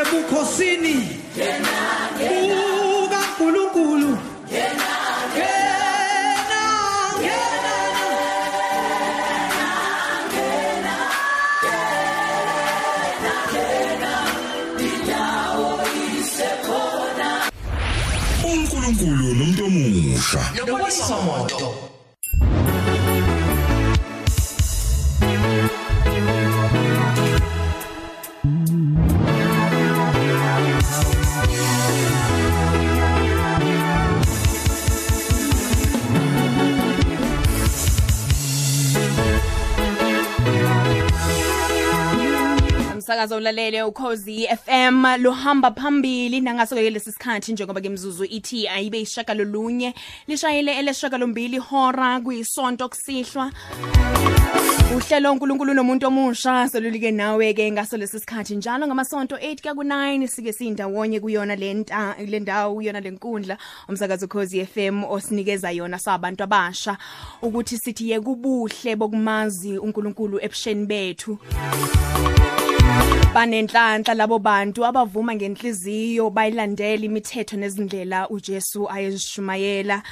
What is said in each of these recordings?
ebukhosini bukaNkulunkulu ngena ngena uNkulunkulu nomuntu omusha. Noboniso umsakazo ulalele ukhozi FM lohamba phambili nangaso ke lesi sikhathi njengoba ke imzuzu ithi ayibe ishaka lolunye lishayile eleshaka lombili hora kuyisonto kusihlwa. Uhlelo uNkulunkulu nomuntu omusha selulike nawe ke ngaso lesi sikhathi njalo ngamasonto 8 ka ku9 sike sindawonye kuyona lenta le ndawo kuyona lenkundla umsakazo ukhozi FM osinikeza yona sabantu abasha ukuthi sithi ye kubuhle bokumazi uNkulunkulu ebusheni bethu. Banenhlanhla labo bantu abavuma ngenhliziyo bayilandela imithetho nezindlela uJesu ayezishumayela.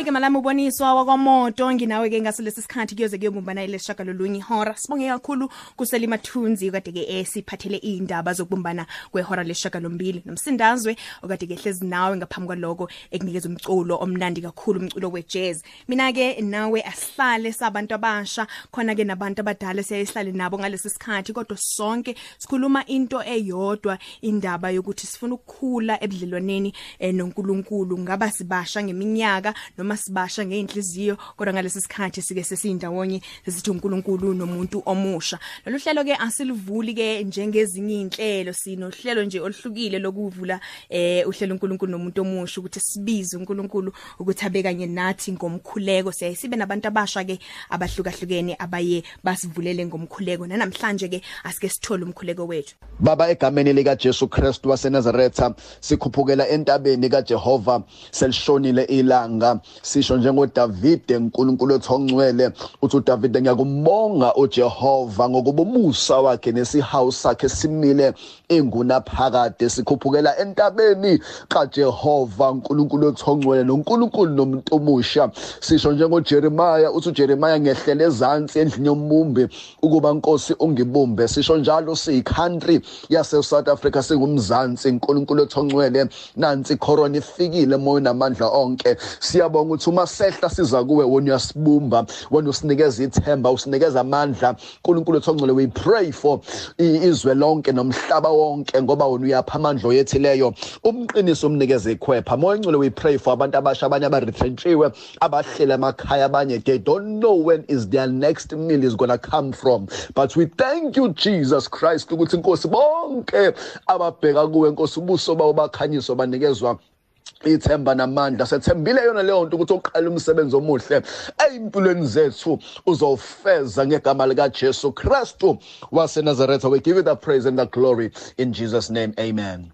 Igama lami uboniswa wakwamoto. Nginawe ke ngasolesi sikhathi kuyoze kuyobumbana ileshaka lolunye ihora. Sibonge kakhulu kuselima thunzi kade ke esiphathele indaba zokubumbana kwehora leshaka lombili nomsindazwe okade ke hlezi nawe ngaphambi kwaloko ekunikeza umculo omnandi kakhulu umculo wejazz. Mina ke nawe asihlale sabantu abasha khona ke nabantu abadala siyayihlale nabo ngalesi sikhathi kodwa sonke sikhuluma into eyodwa indaba yokuthi sifuna ukukhula ebudlelwaneni eh, noNkulunkulu. Ngaba sibasha ngeminyaka noma sibasha ngeinhliziyo kodwa ngalesi sikhathi sike sesindawonye sesithi uNkulunkulu nomuntu omusha. Lolu hlelo ke asilivuli ke njengezinye inhlelo sinohlelo nje oluhlukile lokuvula eh uhlelo uNkulunkulu nomuntu omusha ukuthi sibize uNkulunkulu ukuthi abe kanye nathi ngomkhuleko. Siyasibe nabantu abasha ke abahlukahlukene abaye basivulele ngomkhuleko. Namhlanje ke asike sithole umkhuleko wethu. Baba egameni lika Jesu Christ waseNazaretha sikhuphukela entabeni kaJehova selishonile ilanga. Sisho njengo David uNkulunkulu othongcwele uthi uDavid ngiyakumonga uJehova ngokuba umusa wakhe nesihawu sakhe simile enguna phakade sikhuphukela entabeni kaJehova uNkulunkulu othongcwele noNkulunkulu nomuntu omusha. Sisho njengo Jeremiah uthi uJeremiah ngehlele ezantsi endlini yombumbi ukuba Nkosi ungibumbe. Sisho njalo siyicountry yase South Africa singumzansi uNkulunkulu othongcwele nansi corona ifikile moyo namandla onke. Siyabonga ukuthi uma sehla siza kuwe wona uyasibumba wena usinikeza ithemba usinikeza amandla. uNkulunkulu othongcwele we pray for i- izwe lonke nomhlaba wonke ngoba wena uyapha amandla oyethileyo umqiniso umnikeze ikhwepha. Moya ngcwele we pray for abantu abasha abanye abaretrenchiwe abahlela emakhaya abanye they don't know when is their next meal is going to come from. But we thank you Jesus Christ ukuthi inkosi bonke ababheka kuwe inkosi ubuso bawo bakhanyiso banikezwa ithemba namandla sethembile yona leyo nto ukuthi oqala umsebenzi omuhle. Eyimpilweni zethu uzofeza ngegama lika Jesu Christu waseNazaretha. We give you the praise and the glory in Jesus name. Amen.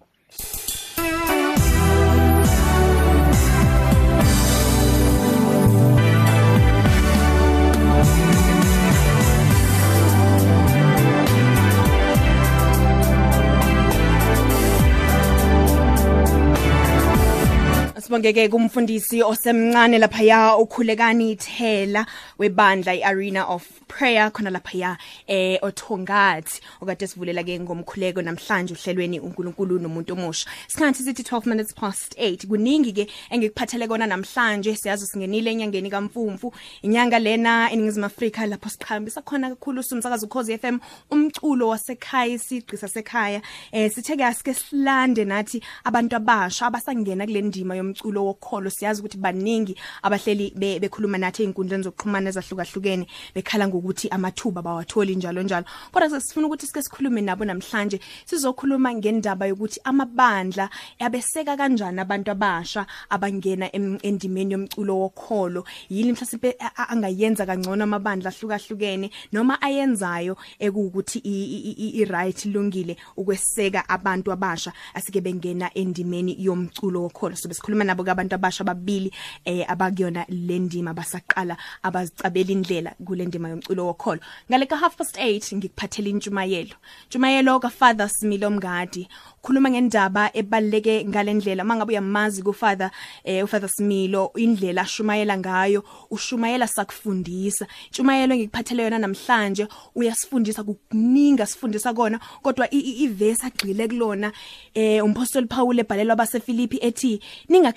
Sibongeke kumfundisi osemncane lapha ya ukhulekani ithela webandla iArena of Prayer khona lapha ya eh othongathi. Okade sivulela ke ngomkhuleko namhlanje uhlelweni uNkulunkulu nomuntu omusha. Sikhathi sithi 12 minutes past 8 kuningi ke engikuphathele kona namhlanje. Siyazi singenile enyangeni kaMfumfu. Inyanga lena eningizimu Afrika lapho siqhambisa khona kakhulu umsakazo ukhozi FM umculo wasekhaya isigqi sasekhaya. Eh sithe ke asike silande nathi abantu abasha abasangena kule ndima yomculo wokholo. Siyazi ukuthi baningi abahleli be- bekhuluma nathi einkundleni zokuxhumana ezahlukahlukene bekhala ngokuthi amathuba bawatholi njalo njalo. Kodwa sesifuna ukuthi sike sikhulume nabo namhlanje. Sizokhuluma ngendaba yokuthi amabandla yabeseka kanjani abantu abasha abangena endimeni yomculo wokholo. Yini mhlawumbe angayenza kangcono amabandla ahlukahlukene noma ayenzayo ekuwukuthi i- i i- i right lungile ukweseka abantu abasha asike bengena endimeni yomculo wokholo. So besikhuluma nabo kabantu abasha babili eh abakuyona le ndima basaqala abazicabela indlela kule ndima yomculo wokholo. Ngale ka half past 8 ngikuphathela intshumayelo. Intshumayelo ka Father Smilo Mngadi khuluma ngendaba ebaleke ngalendlela mangabe uyamazi ku Father eh u Father Smilo indlela ashumayela ngayo ushumayela sakufundisa. Intshumayelo ngikuphathele yona namhlanje uyasifundisa kukuninga sifundisa kona kodwa ivesi agxile kulona eh umpostoli Paul ebhalelwa abaseFilipi ethi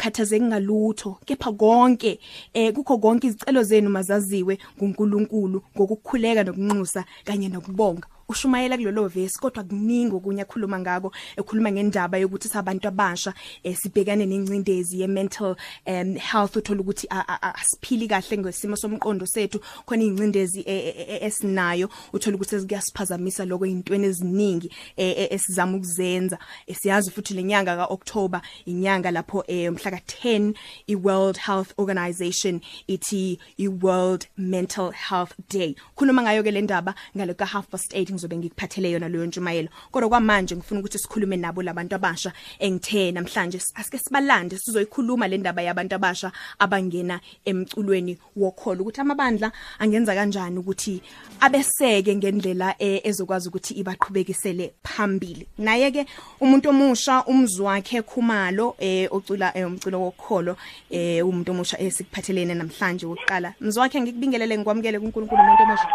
ningakhathazeki ngalutho kepha konke eh kukho konke izicelo zenu mazaziwe nguNkulunkulu ngokukhuleka nokunxusa kanye nokubonga. Ushumayela kulolo verse kodwa kuningi okunye akhuluma ngako ekhuluma ngendaba yokuthi sabantu abasha esibhekane nencindezi ye mental um health uthola ukuthi asiphili kahle ngesimo somqondo sethu khona incindezi esinayo uthola ukuthi sikuyasiphazamisa lokho intweni eziningi esizama ukuzenza. Siyazi futhi lenyanga kaOctober inyanga lapho umhla ka10 i World Health Organization ithi i World Mental Health Day. Khuluma ngayo ke le ndaba ngalo ka half past 8 ngizobe ngikuphathele yona leyo ntshumayelo. Kodwa kwamanje ngifuna ukuthi sikhulume nabo labantu abasha. Engithe namhlanje asike sibalande sizoyikhuluma le ndaba yabantu abasha abangena emculweni wokholo. Ukuthi amabandla angenza kanjani ukuthi abeseke ngendlela e, ezokwazi ukuthi ibaqhubekisele phambili. Naye ke umuntu omusha umzwakhe khumalo eh ocula eh, umculo wokholo eh umuntu omusha esikuphathelene namhlanje wokuqala. Mzwakhe ngikubingelele ngikwamukele kuNkulunkulu umuntu omusha.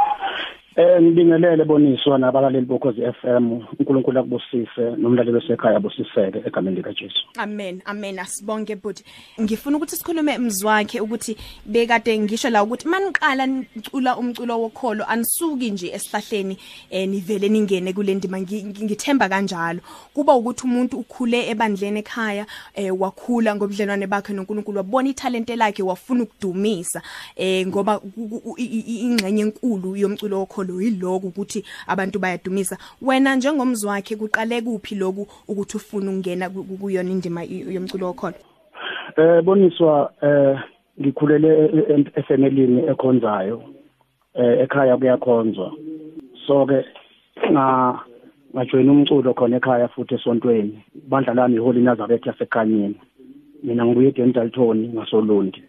Eh ngibingelele boniswa nabalaleli bokhozi FM uNkulunkulu akubusise nomlaleli osekhaya abusiseke egameni lika Jesu. Amen amen asibonge but ngifuna ukuthi sikhulume mzwakhe ukuthi bekade ngisho la ukuthi maniqala nicula umculo wokholo anisuki nje esihlahleni eh nivele ningene kule ndima. Ngithemba kanjalo. Kuba ukuthi umuntu ukhule ebandleni ekhaya eh wakhula ngobudlelwane bakhe noNkulunkulu wabona italente lakhe wafuna ukudumisa eh ngoba ingxenye enkulu yomculo wokholo. Lo yiloku ukuthi abantu bayadumisa. Wena njengomzwakhe kuqale kuphi loku ukuthi ufuna ukungena kuyona indima yomculo wokholo? Eh boniswa eh ngikhulele efemelini ekhonzayo eh ekhaya kuyakhonzwa. So ke nga ngajoyina umculo khona ekhaya futhi esontweni bandla lami iHoly Nazareth yasekhanyeni. Mina ngibuye eDentalton ngasolundi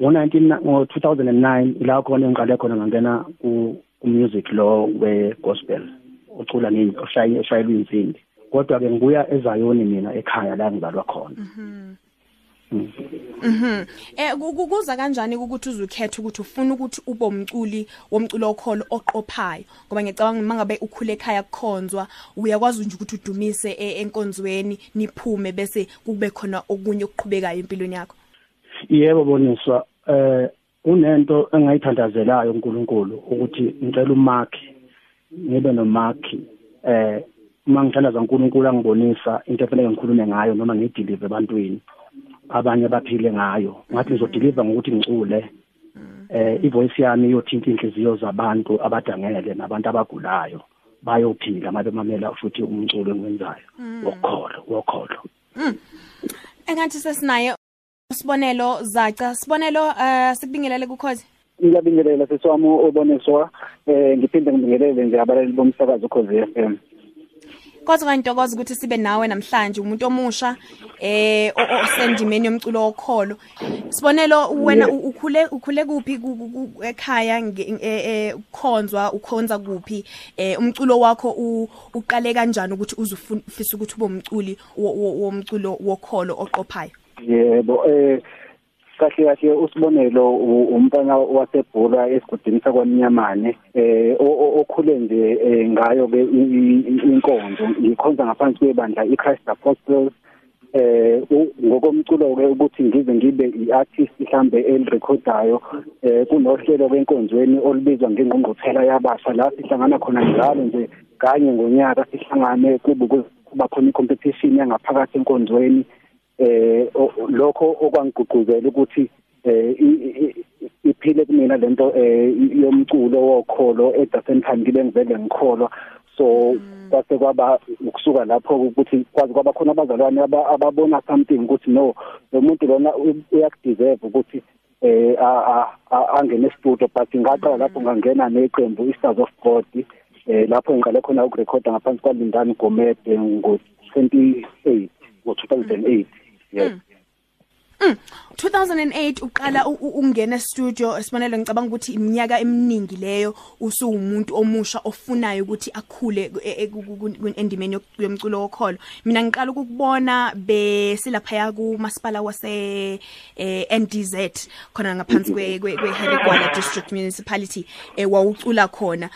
ngo-19 ngo-2009 ila khona engiqale khona ngangena umusic lo we-gospel ucula oshaya oshayelwa insimbi kodwa ke ngibuya ezayoni mina ekhaya la ngizalwa khona. Mhm mhm eh kukuza kanjani ukuthi uzukhetha ukuthi ufuna ukuthi ube umculi womculo okholo oqophayo? Ngoba ngicabanga mangabe ukhule ekhaya kukhonzwa uyakwazi nje ukuthi udumise enkonzweni niphume bese kube khona okunye okuqhubekayo empilweni yakho. Yebo boniswa eh unento engayithandazelayo uNkulunkulu ukuthi ngicela uMark ngibe noMark eh uma ngithandaza uNkulunkulu angibonisa into efanele ngikhulume ngayo noma ngideliver ebantwini abanye baphile ngayo. Ngathi ngizodeliver ngokuthi ngicule eh ivoice yami iyothinta inhliziyo zabantu abadangele nabantu abagulayo. Bayophila mabe mamela futhi umculo engiwenzayo. Wokholo wokholo engathi sesinaye Sibonelo Zaca Sibonelo uh sikubingelele kukhozi? Ngiyabingelela seswami oboniswa eh ngiphinde ngibingelele nje abalali bomsakazo ukhozi FM Kodwa kantokoza ukuthi sibe nawe namhlanje umuntu omusha eh osendimeni yomculo wokholo. Sibonelo wena ukhule ukhule kuphi ekhaya ukukhonzwa ukhonza kuphi? Eh umculo wakho uqale kanjani ukuthi uzufisa ukuthi ube umculi womculo wokholo oqophayo? Yebo eh kahle kahle usibonelo umntana wasebhula esigudini sakwamnyamane eh okhule nje ngayo ke inkonzo. Ngikhonza ngaphansi kwebandla iChrist Apostles eh ngokomculo ke ukuthi ngize ngibe iartist mhlambe elirecordayo eh kunohlelo kwenkonzweni olubizwa ngengqungquthela yabasha. La sihlangana khona njalo nje kanye ngonyaka sihlangane kube kuba khona icompetition yangaphakathi enkonzweni. Eh lokho okwangigqugquzela ukuthi eh iphile kumina lento eh yomculo wokholo edasenthani ngibe ngivele ngikholwa. So kwase kwaba ukusuka lapho ukuthi kwazi kwaba khona abazalwane ababona something ukuthi no lo muntu lona uyakudeserve ukuthi eh angene studio but ngaqala lapho ngangena neqembu iStars of God eh lapho ngiqale khona ukurekhoda ngaphansi kwaLindani Gomede ngo 28 ngo 2008 yes 2008 uqala u- u- ungena studio sibonelo ngicabanga ukuthi iminyaka eminingi leyo usuwumuntu omusha ofunayo ukuthi akhule e- e- endimeni yomculo wokholo. Mina ngiqala ukukubona besilapha ku masipala wase eh, NDZ khona ngaphansi kwe kwe Harigwala district municipality eh, wawucula khona.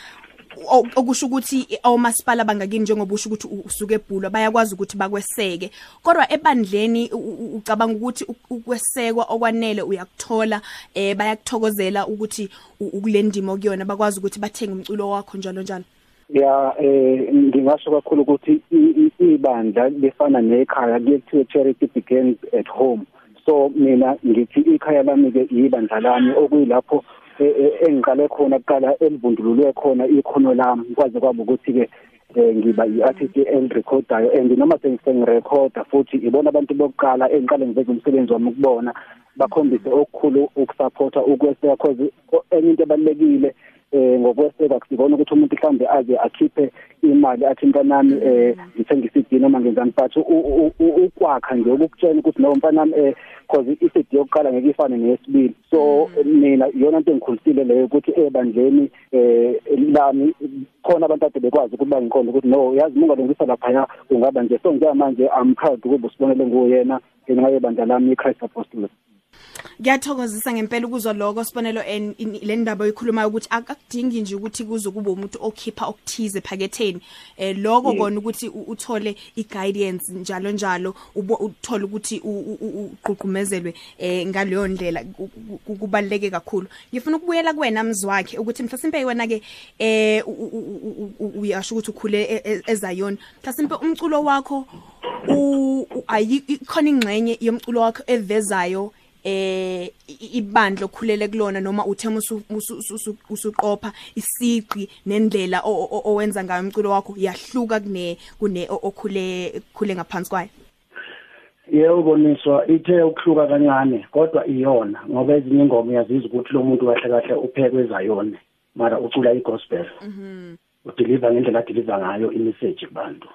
Okusho ukuthi omasipala bangakini njengoba usho ukuthi u- usuke ebhulwa bayakwazi ukuthi bakweseke. Kodwa ebandleni u- u- ucabanga ukuthi u- ukwesekwa okwanele uyakuthola eh bayakuthokozela ukuthi u- ukulendima okuyona bakwazi ukuthi bathenge umculo wakho njalo njalo. Ya eh ngingasho kakhulu ukuthi i- i- ibandla lefana nekhaya kuyethiwe charity begins at home. So mina ngithi ikhaya lami ke ibandla lami okuyilapho eh, eh, engiqale khona kuqala elivundululwe khona ikhono lami. Kwaze kwaba ukuthi ke eh, ngiba i-artist engirecordayo and noma sengirecorda futhi ibona abantu bokuqala engiqale ngiveze umsebenzi wami ukubona bakhombise okukhulu ukusupporta ukweseka cause o- enye into ebalekile eh ngokweseka sibona ukuthi umuntu mhlambe aze akhiphe imali athi mntanami eh ngithenga iCD noma ngenzani but u- u- u- ukwakha nje ukukutshela ukuthi no mntanami eh cause iCD yokuqala ngeke ifane neyesibili so mina iyona into engikhulisile leyo ukuthi ebandleni eh lami khona abantu ade bekwazi ukuthi bangiqonde ukuthi no yazi mungalungisa lapha ungaba nje so njengamanje I'm proud ukuba usibonele nguyena ngenxa yebandla lami iChrist Apostolic ngiyathokozisa ngempela ukuzwa lokho sibonelo en- in- le ndaba oyikhulumayo ukuthi ak- akudingi nje ukuthi kuze kube umuntu okhipha okuthize phaketheni eh lokho kona ukuthi u- uthole i-guidance njalo njalo ubo- uthole ukuthi u- u- u- uqhuqumezelwe eh ngaleyo ndlela ku- ku- kubaleke kakhulu ngifuna ukubuyela kuwena mzwakhe ukuthi mhlasimpe wena ke eh u- u- u- u- u- uyasho ukuthi ukhule e- e- eZion mhlasimpe umculo wakho u u- ayi ikhona ingxenye yomculo wakho evezayo eh ibandla okhulele kulona noma uthema usu- usu- usu- usuqopha isiqi nendlela owenza ngayo umculo wakho yahluka kune kune okhule khule ngaphansi kwayo? Yebo boniswa ithe ukuhluka kancane kodwa iyona ngoba ezinye ingoma uyazizwa ukuthi lo muntu kahle kahle uphekwe ezayona mara ucula i-gospel. Udeliver ngendlela adeliver ngayo imessage kubantu.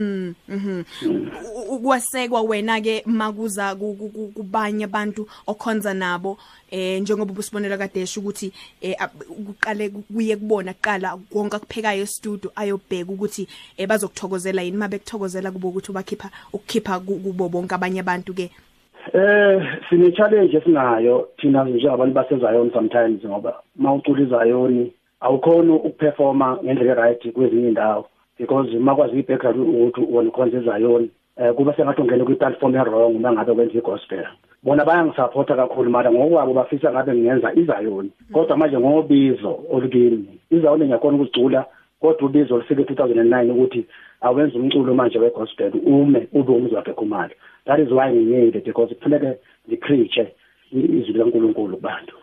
Mhm. U- ukwasekwa wena ke makuza ku- ku- ku- kubanye abantu okhonza nabo eh njengoba ubusibonela kadesha ukuthi eh ab- kuqale kuye kubona kuqala konke akuphekayo e-studio ayobheka ukuthi eh bazokuthokozela yini. Mabe kuthokozela kubo ukuthi ubakhipha ukukhipha ku- kubo bonke abanye abantu ke Eh sine challenge esinayo thina njengabantu baseZion sometimes ngoba mawucula iZion awukhona ukuperforma ngendlela right kwezinye indawo because makwazi ibackground ukuthi wona khonza eZion eh kuba sengathi ungena kwi-platform e-wrong uma ngabe wenza i-gospel. Bona bayangisupporta kakhulu mara ngokwabo bafisa ngabe ngenza iZion kodwa manje ngobizo olukimi iZion ngiyakhona ukuzicula kodwa ubizo lufike 2009 ukuthi awenza umculo manje wegospel ume ube umzwakhe khumalo. That is why ngiyile because kufuneke ngipreache izwi likaNkuluNkulu kubantu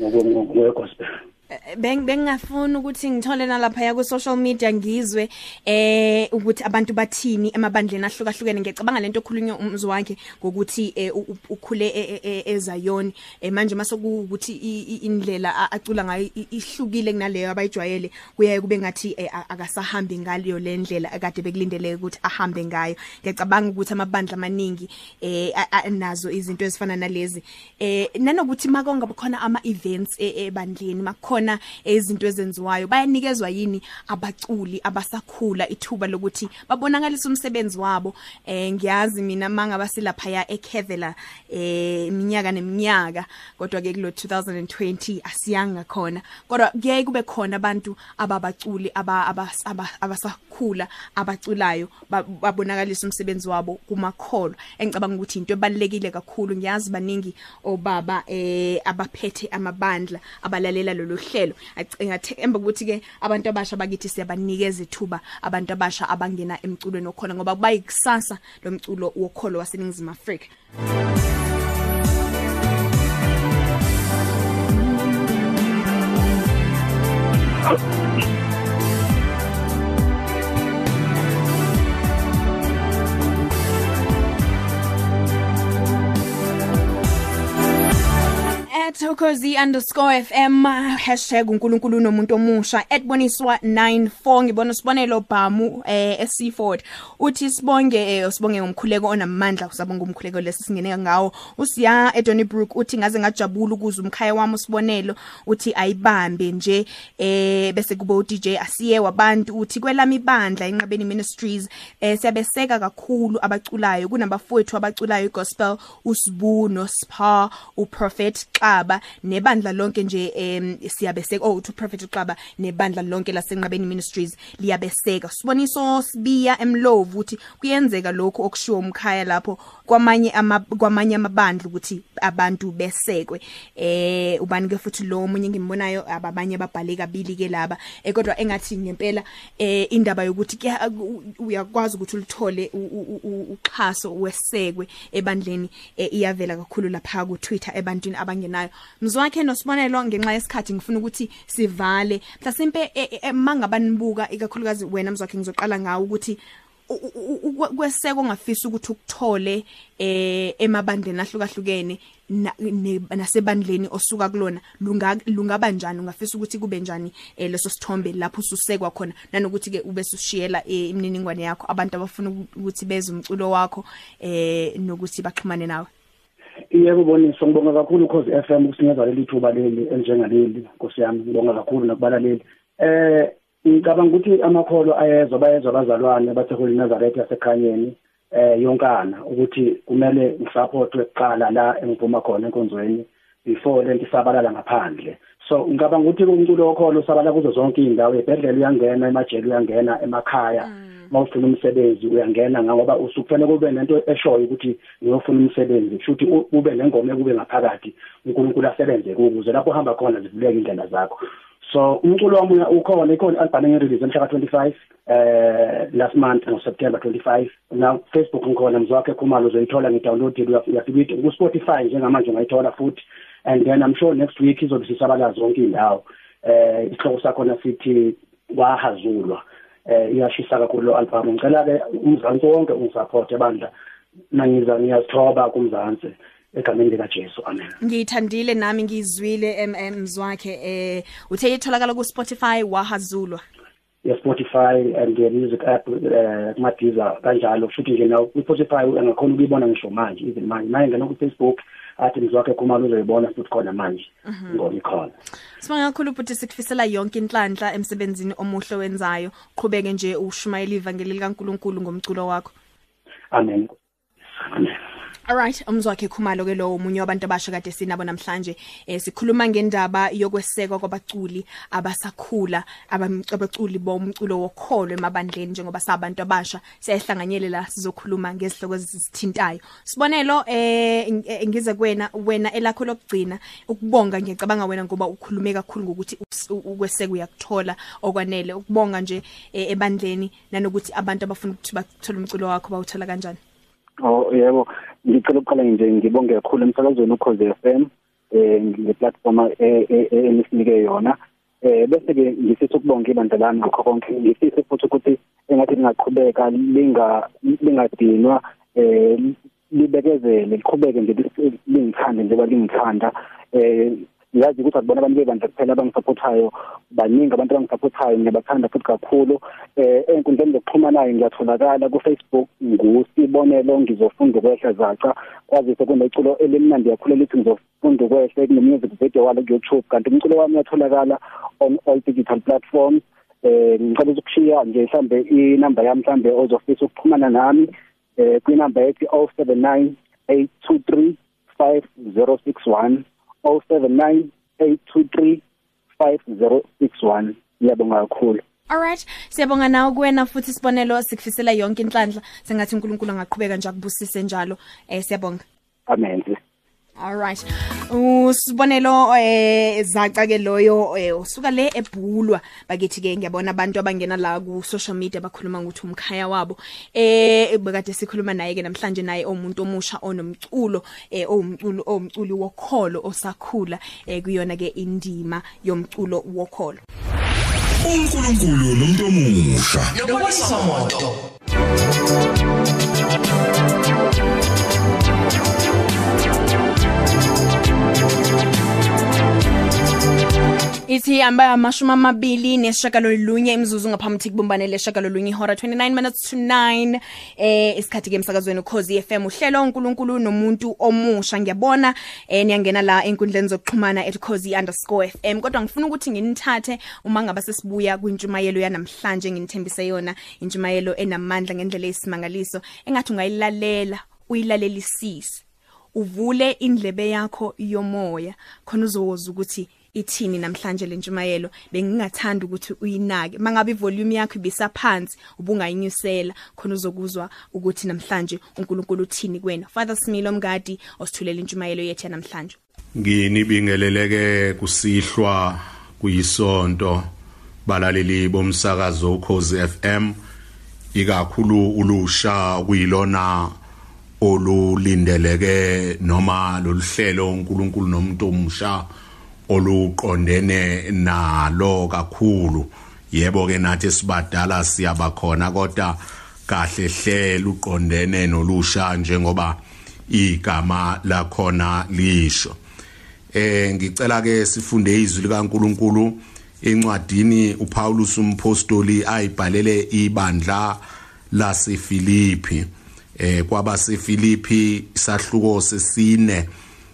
ngokwegospel. Eh, beng bengafuna ukuthi ngithole nalapha ya ku social media ngizwe eh ukuthi abantu bathini emabandleni ahlukahlukene. Ngiyacabanga lento okhulunywa umzwakhe ngokuthi eh, u- u- ukhule e- e- e- eZion eh, manje masokuthi indlela a- acula ngayo i- ihlukile kunaleyo abayijwayele kuyaye kube ngathi eh, a- akasahambi ngaleyo lendlela akade bekulindeleke ukuthi ahambe ngayo. Ngiyacabanga ukuthi amabandla amaningi eh a- a- nazo izinto ezifana nalezi. Eh nanokuthi makongabe khona ama events e- ebandleni makhona izinto ezenziwayo bayanikezwa yini abaculi abasakhula ithuba lokuthi babonakalise umsebenzi wabo? Eh ngiyazi mina mangaba silapha ya eKevela eh iminyaka neminyaka kodwa ke kulo 2020 asiyanga khona kodwa kuyaye kube khona abantu ababaculi aba- abas- aba- abasakhula abaculayo ba- babonakalisa umsebenzi wabo kumakholo engicabanga ukuthi into ebalekile kakhulu. Ngiyazi baningi obaba eh abaphethe amabandla abalalela lolu hlelo Ac- ngathemba ukuthi ke abantu abasha bakithi siyabanikeza ithuba abantu abasha abangena emculweni okhona ngoba kuba yikusasa lomculo wokholo waseningizimu Afrika. At @ukhozi_fm #unkulunkulu nomuntu omusha @boniswa 94 ngibona sibonelo bhamu eh eSeaford uthi sibonge eh, sibonge ngomkhuleko onamandla usabonga umkhuleko lesi singene ngawo. Usiya eDonnybrook uthi ngaze ngajabula ukuze umkhaya wami usibonelo. Uthi ayibambe nje eh bese kubo uDJ asiye wabantu. Uthi kwelami ibandla enqabeni ministries eh siyabeseka kakhulu abaculayo. Kunabafowethu abaculayo igospel usibu no Spa uProfet Xaba nebandla lonke nje em siyabeseka oh to Prophet Xaba nebandla lonke lasenqabeni ministries liyabeseka siboniso sibiya emlovu uthi kuyenzeka lokho okushiwo umkhaya lapho kwamanye ama kwamanye amabandla ukuthi abantu besekwe. Eh ubani ke futhi lo omunye ngimbonayo ababanye ababhale kabili ke laba. Eh kodwa engathi ngempela eh indaba yokuthi kuya- uyakwazi ukuthi ulithole u- u- u- uxhaso wesekwe ebandleni eh, iyavela kakhulu lapha ku Twitter ebantwini abangenayo. Mzwakhe nosibonelo ngenxa yesikhathi ngifuna ukuthi sivale. Mhlasimpe mangabanibuka ikakhulukazi wena mzwakhe ngizoqala ngawo ukuthi u- u- u- kweseko ngafisa ukuthi ukuthole eh emabandleni ahlukahlukene na- ne- nasebandleni osuka kulona. Lunga- lungaba njani? Ungafisa ukuthi kube njani eh, leso sithombe lapho ususekwa khona? Nanokuthi ke ube sushiyela eh, imininingwane yakho abantu abafuna uku- ukuthi beze umculo wakho eh nokuthi baxhumane nawe. Yebo Boniso ngibonga kakhulu ukhozi FM ukusinikeza leli thuba leli enjengaleli Nkosi yami ngibonga kakhulu nakubalaleli. Eh ngicabanga ukuthi amakholo ayezwa bayezwa abazalwane bathe Holy Nazareth yasekhanyeni eh yonkana ukuthi kumele ngisupportwe kuqala la engiphuma khona enkonzweni before lento isabalala ngaphandle. So ngicabanga ukuthi umculo wokholo usabala kuzo zonke indawo ebhedlela uyangena emajele uyangena emakhaya. Mawufuna umsebenzi uyangena ngoba usukufanele kube nento eshoyo ukuthi ngiyofuna umsebenzi futhi ube nengoma ekube ngaphakathi uNkulunkulu asebenze ukuze lapho uhamba khona zivuleke indlela zakho. So umculo wami ukhona ikhona album engirelease mhla ka25 eh last month no September 25 na Facebook ngikhona mzwakhe khumalo uzoyithola ngidownload uyafika ku Spotify njengamanje ungayithola futhi. And then I'm sure next week izobe sisabala zonke indawo eh isihloko sakho sithi wahazulwa eh iyashisa kakhulu lo album ngicela ke umzansi wonke ungisupport ebandla nangiza ngiyazithoba kumzansi egameni lika Jesu amen. Ngiyithandile nami ngizwile em em, mzwakhe eh uthe itholakala ku Spotify wahazulwa. Ya Spotify and the music app eh kumadiza kanjalo. Futhi nje na ku Spotify angakhona ukuyibona ngisho manje even manje. Manje ngena ku Facebook athi mzwakhe khumalo uzoyibona futhi khona manje ngoma ikhona Sibonga kakhulu futhi sikufisela yonke inhlanhla emsebenzini omuhle wenzayo qhubeke nje ushumayela ivangeli likaNkuluNkulu ngomculo wakho. Amen. Amen. Alright umzwakhe khumalo ke lo umunye wabantu abasha kade sinabo namhlanje. Eh sikhuluma ngendaba yokwesekwa kwabaculi abasakhula abam- abaculi bomculo wokholo emabandleni njengoba sabantu abasha. Siyahlanganyele la sizokhuluma ngezihloko ezisithintayo. Sibonelo eh ng- eh, ngize kuwena wena elakho lokugcina ukubonga ngiyacabanga wena ngoba ukhulume kakhulu ngokuthi us- u- ukweseka uyakuthola okwanele. Ukubonga nje eh, ebandleni nanokuthi abantu abafuna ukuthi bathole umculo wakho bawuthola kanjani. Oh yebo. Ngicela ukuqala nje ngibonge kakhulu emsakazweni ukhoze FM eh ngeplatform enisinike yona. Eh bese ke ngifisa ukubonga ibandla lami ngakho konke. Ngifisa futhi ukuthi engathi lingaqhubeka linga lingadinwa eh libekezele liqhubeke nje lis- lingithande njengoba lingithanda. Eh yazi ukuthi akubona abantu bebandla kuphela abangisupportayo baningi abantu abangisupportayo ngiyabathanda futhi kakhulu. Eh enkundleni zokuxhumanayo ngiyatholakala ku Facebook ngusibonelo ngizofunda ukwehla zaca. Kwazise kuneculo elimnandi kakhulu elithi ngizofunda ukwehla kune music video walo ku YouTube kanti umculo wami uyatholakala on all digital platforms. Eh ngicela ukushiya nje mhlambe inamba yami mhlambe ozofisa ukuxhumana nami eh kwinamba ethi 079 823 5061 079 823 5061 ngiyabonga kakhulu. Alright siyabonga nawe kuwena futhi sibonelo sikufisela yonke inhlanhla. Sengathi uNkulunkulu angaqhubeka nje akubusise njalo. Eh siyabonga. Amen. Alright usibonelo eh zaca ke loyo eh, usuka le ebhulwa. Bakithi ke ngiyabona abantu abangena la ku social media bakhuluma ukuthi umkhaya wabo. Eh bekade sikhuluma naye ke namhlanje naye omuntu omusha onomculo eh owumculo owumculi wokholo osakhula eh kuyona ke indima yomculo wokholo. uNkulunkulu nomuntu omusha. Yobonisa Ithi amba amashumi amabili neshagalolunye imzuzu ngaphambi kubumbane leshagalolunye ihora 29 minutes to 9 eh isikhathi ke emsakazweni ukhozi FM uhlelo uNkulunkulu nomuntu omusha ngiyabona eh niyangena la enkundleni zokuxhumana @cozi_fm kodwa ngifuna ukuthi nginithathe uma ngaba sesibuya kwintshumayelo yanamhlanje nginithembise yona intshumayelo enamandla ngendlela esimangaliso engathi ungayilalela uyilalelisise. Uvule indlebe yakho yomoya khona uzowoza ukuthi ithini namhlanje lentshumayelo bengingathanda ukuthi uyinake. Mangabe ivolume yakho ibisaphansi ubungayinyusela khona uzokuzwa ukuthi namhlanje uNkulunkulu uthini kuwena. Father Smilo Mgadi osithulela intshumayelo yethu namhlanje nginibingeleleke kusihlwa kuyisonto balaleli bomsakazo ukhozi FM ikakhulu ulusha kuyilona olulindeleke noma loluhlelo uNkulunkulu nomuntu omusha. Oluqondene nalo kakhulu. Yebo ke nathi sibadala siyabakhona kodwa kahle hle luqondene nolusha njengoba igama lakhona lisho. Eh ngicela ke sifunde izwi likaNkuluNkulu. Encwadini uPaulus umpostoli ayibhalele ibandla laseFilipi eh kwabaseFilipi isahluko sesine.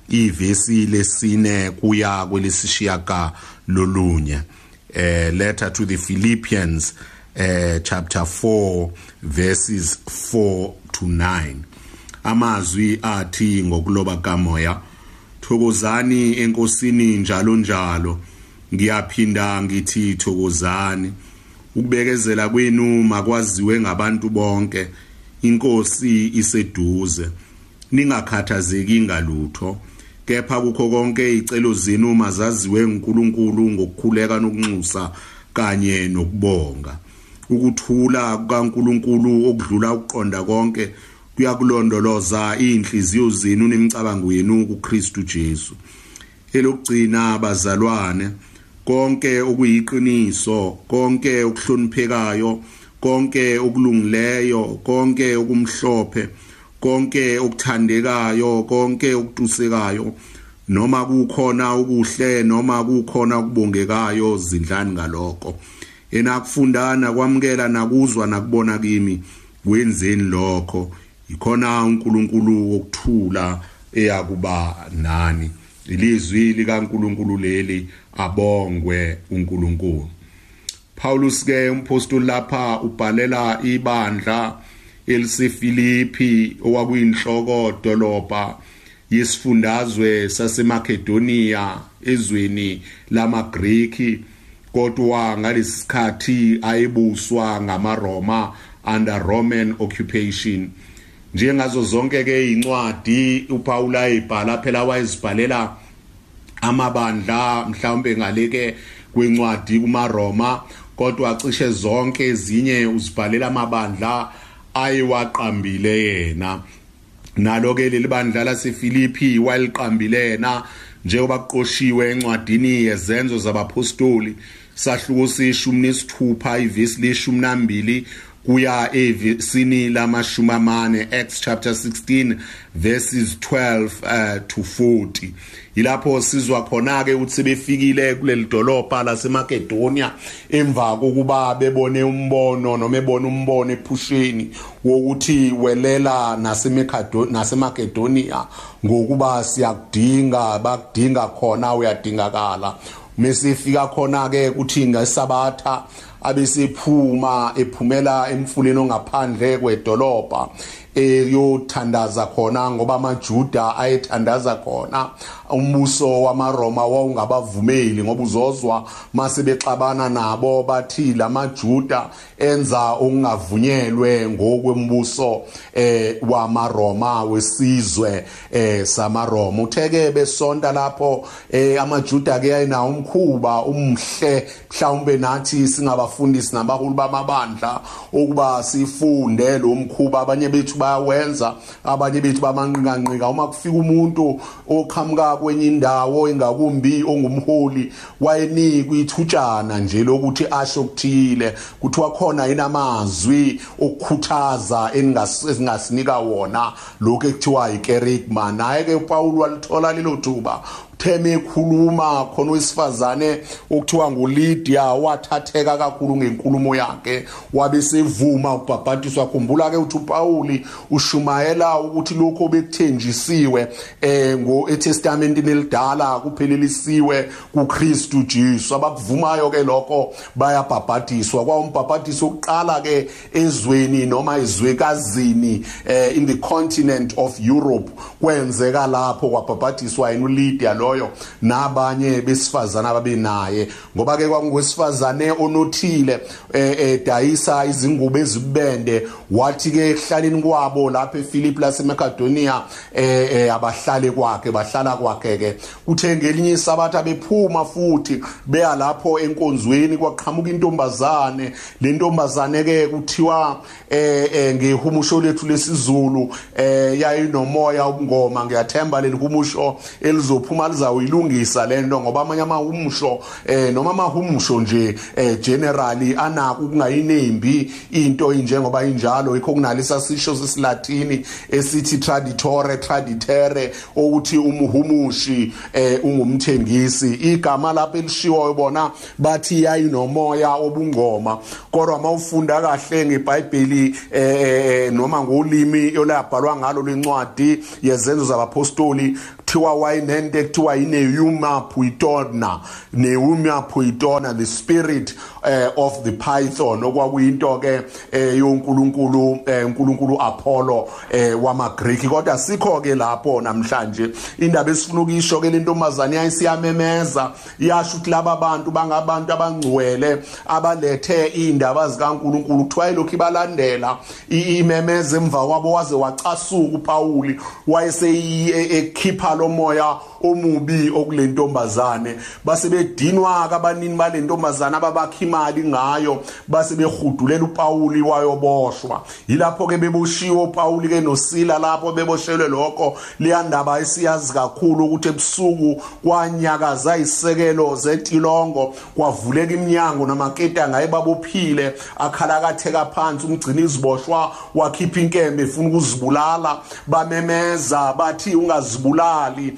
Ivesi lesine kuya kwelesishiyaka lolunye. Eh letter to the Philippians eh chapter 4 verses 4 to 9 amazwi athi ngokuloba kamoya thokozani enkosini njalo njalo. Ngiyaphinda ngithi thokozani. Ukubekezela kwenu makwaziwe ngabantu bonke. Inkosi iseduze. Ningakhathazeki ngalutho. Kepha kukho konke icelo zenu mazaziwe uNkulunkulu ngokukhuleka nokunxusa kanye nokubonga. Ukuthula kaNkulunkulu okudlula ukuqonda konke kuyakulondoloza inhliziyo zenu nemicabango yenu kuKristu Jesu. Elokugcina abazalwane konke okuyiqiniso konke okuhloniphekayo konke okulungileyo konke okumhlophe konke okuthandekayo konke okutusekayo noma kukhona ukuhle noma kukhona ukubongekayo zindlani ngaloko enakufundana kwamukela nakuzwa nakubona kimi kwenzeni lokho? Ikhona uNkulunkulu wokuthula eyakuba nani. Ilizwi likaNkulunkulu leli abongwe uNkulunkulu. Paulus ke umpostoli lapha ubhalela ibandla elisefilipi okwakuyinhloko dolobha yesifundazwe saseMakedonia ezweni lamaGreki kodwa ngalesikhathi ayebuswa ngamaRoma under Roman occupation. Njengazo zonke ke incwadi uPaul ayibhala phela wayezibhalela amabandla mhlawumbe ngaleke kwencwadi kumaRoma kodwa cishe zonke ezinye uzibhalela amabandla ayewaqambile yena. Nalo ke leli bandla laseFilipi waliqambile yena njengoba kuqoshiwe encwadini yezenzo zabapostoli. Sahluko seshumi nesithupha ivesi leshumi nambili kuya evesini lamashumi amane Acts chapter 16 verses 12 uh, to 40 ilapho sizwa khona ke ukuthi befikile kuleli dolopha laseMakedonia emva kokuba bebone umbono noma ebona umbono ephusheni wokuthi welela naseMakedonia ngokuba siyakudinga bakudinga khona uyadingakala. Mesifika khona ke kuthi ngesabatha abesephuma ephumela emfuleni ongaphandle kwedolobha eyothandaza khona ngoba amaJuda ayethandaza khona. Umbuso wamaRoma wawungabavumeli ngoba uzozwa mase bexabana nabo bathi lamaJuda enza okungavunyelwe ngokwembuso eh wamaRoma wesizwe eh samaRoma. Utheke besonta lapho eh amaJuda ke ayinawo umkhuba umhle mhlawumbe nathi singabafundisi nabaholi bamabandla ukuba sifunde lo mkhuba. Abanye bethu bayawenza abanye bethu bamanqikanqika uma kufika umuntu oqhamuka kwenye indawo engakumbi ongumholi wayenikwa ithutshana nje lokuthi asho kuthile kuthiwa khona inamazwi okukhuthaza engasinika wona lokho ekuthiwa ikerigma naye ke uPaul walithola lelo thuba. Cheme ekhuluma khona owesifazane okuthiwa nguLydia wathatheka kakhulu ngenkulumo yakhe wabe sevuma ubhabhatiswa khumbula ke uthi uPauli ushumayela ukuthi lokho bekuthenjisiwe eh ngo eTestamentini elidala kuphelelisiwe kuKristu Jesu. Abakuvumayo ke lokho bayabhabhatiswa kwa umbhabhatiso oqala ke ezweni noma ezwekazini eh in the continent of Europe kwenzeka lapho kwabhabhatiswa yena uLydia loyo nabanye besifazana ababenaye. Ngoba ke kwakungwesifazane onothile eh, eh dayisa izingubo ezibende wathi ke ehlaleni kwabo lapha ePhilip laseMacedonia eh, eh abahlale kwakhe bahlala kwakhe ke uthe ngelinye isabatha bephuma futhi beya lapho enkonzweni kwaqhamuka intombazane. Le ntombazane ke kuthiwa eh, eh ngehumusho lethu lesizulu eh yayinomoya ubungoma ngiyathemba leli humusho elizophuma lizawuyilungisa lento ngoba amanye amahumusho eh noma amahumusho nje eh generally anako ukungayinembi into injengoba injalo. Ikho kunalisa sisho sesilatini esithi traditore traditere ukuthi umuhumushi eh ungumthengisi. Igama lapha elishiwo bona bathi yayinomoya obungoma. Kodwa mawufunda kahle ngeBhayibheli eh noma ngolimi olabhalwa ngalo lencwadi yezenzo zabapostoli kuthiwa wayinento kuthiwa yineuma puitona neuma puitona the spirit uh, of the python. Okwakuyinto ke uh, yonkulunkulu uNkulunkulu uh, Apollo uh, wamaGreek kodwa sikho ke lapho namhlanje. Indaba esifuna ukisho ke lentombazane yayisiyamemeza yasho ukuthi laba bantu bangabantu abangcwele abalethe indaba zikaNkulunkulu. Kuthiwa ilokhu ibalandela imemeza emva kwabo waze wacasuka uPauli wayeseyikhipha lo moya omubi okulentombazane base bedinwa kabanini balentombazane ababakha imali ngayo base behudulela uPauli wayoboshwa. Yilapho ke beboshiwe uPauli ke noSila lapho beboshelwe lokho. Liyandaba esiyazi kakhulu ukuthi ebusuku kwanyakaza isekelo zetilongo kwavuleka iminyango namaketanga ayebabophile akhalakatheka phansi umgcini iziboshwa wakhipha inkembe efuna ukuzibulala bamemeza bathi ungazibulali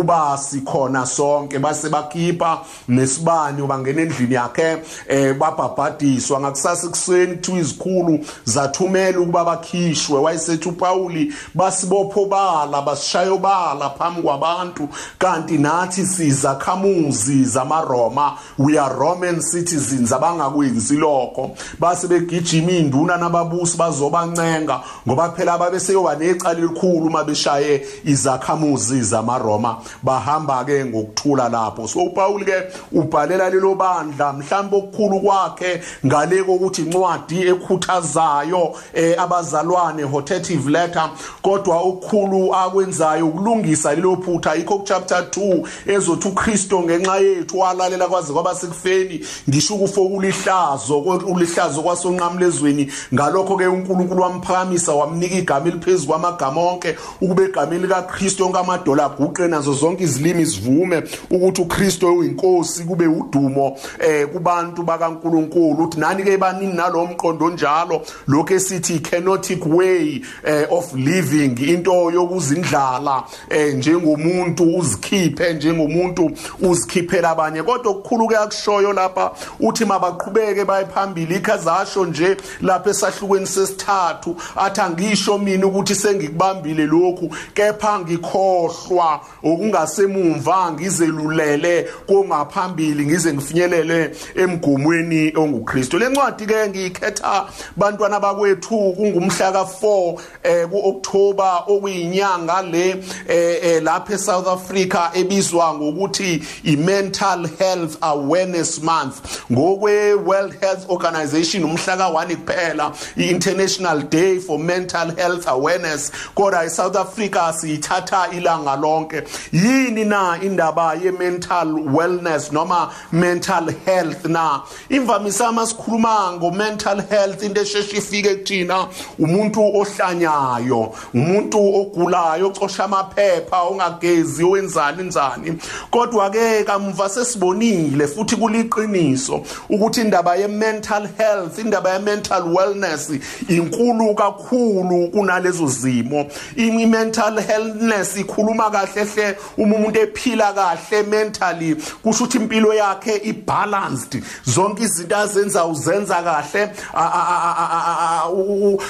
ngokuba sikhona sonke. Base bakhipha nesibani ubangena endlini yakhe eh babhabhadiswa. Ngakusasa ekuseni kuthiwa izikhulu zathumela ukuba bakhishwe. Wayesethi uPauli basibopho bala basishayo bala phambi kwabantu. Kanti nathi sizakhamuzi zamaRoma. We are Roman citizens abangakwenzi lokho. Base begijima induna nababusi bazobancenga. Ngoba phela babeseyoba necala elikhulu uma beshaye izakhamuzi zamaRoma. Bahamba ke ngokuthula lapho. So uPaul ke ubhalela lelo bandla mhlawumbe okukhulu kwakhe ngale kokuthi incwadi ekhuthazayo eh, abazalwane hortative letter kodwa okukhulu akwenzayo ukulungisa lelo phutha. Ikho chapter 2 ezothi uKristo ngenxa yethu walalela kwaze kwaba sekufeni. Ngisho ukufokula ihlazo ulihlazo kwasonqamlezweni. Ngalokho ke uNkulunkulu wamphakamisa wamnika igama eliphezulu kwamagama onke ukube igama likaKristo onke amadola aguqe nazo zonke izilimi sivume ukuthi uKristo uyinkosi kube udumo eh kubantu bakaNkuluNkulu. Uthi nani ke banini nalomqondo njalo lokho esithi kenotic way eh, of living into yokuzindlala eh, njengomuntu uzikhiphe njengomuntu uzikhiphela abanye. Kodwa okukhulu ke akushoyo lapha uthi mabaqhubeke baye phambili. Ikhazasho nje lapha esahlukweni sesithathu athi angisho mina ukuthi sengikubambile lokhu kepha ngikhohlwa okungasemumva ngizelulele kongaphambili ngize ngifinyelele emgomweni onguKristu. Lencwadi ke ngiyikhetha bantwana bakwethu kungumhla ka4 eh kuOctober okuyinyanga le eh, eh lapha eSouth Africa ebizwa ngokuthi iMental Health Awareness Month. Ngokwe World Health Organization umhla ka1 kuphela iInternational Day for Mental Health Awareness. Kodwa eSouth Africa siyithatha ilanga lonke. Yini na indaba ye-mental wellness noma mental health na? Imvamisa masikhuluma ngo-mental health into esheshe ifike kuthina. Umuntu ohlanyayo umuntu ogulayo ocosha amaphepha ongagezi owenzani njani. Kodwa-ke kamuva sesibonile futhi kuliqiniso ukuthi indaba ye-mental health indaba ye-mental wellness inkulu kakhulu kunalezo zimo. I-mental healthness ikhuluma kahle hle uma umuntu ephila kahle mentally kusho ukuthi impilo yakhe ibalanced. Zonke izinto azenza uzenza kahle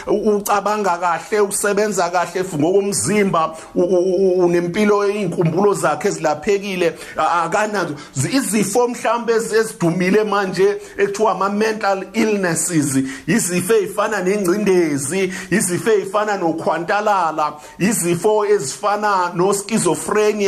ucabanga kahle usebenza kahle ngokomzimba unempilo inkumbulo zakhe ezilaphekile akanazo. Izifo mhlambe ezidumile manje ekuthiwa ama mental illnesses izifo ezifana nengcindezi izifo ezifana nokhwantalala izifo ezifana no schizophrenia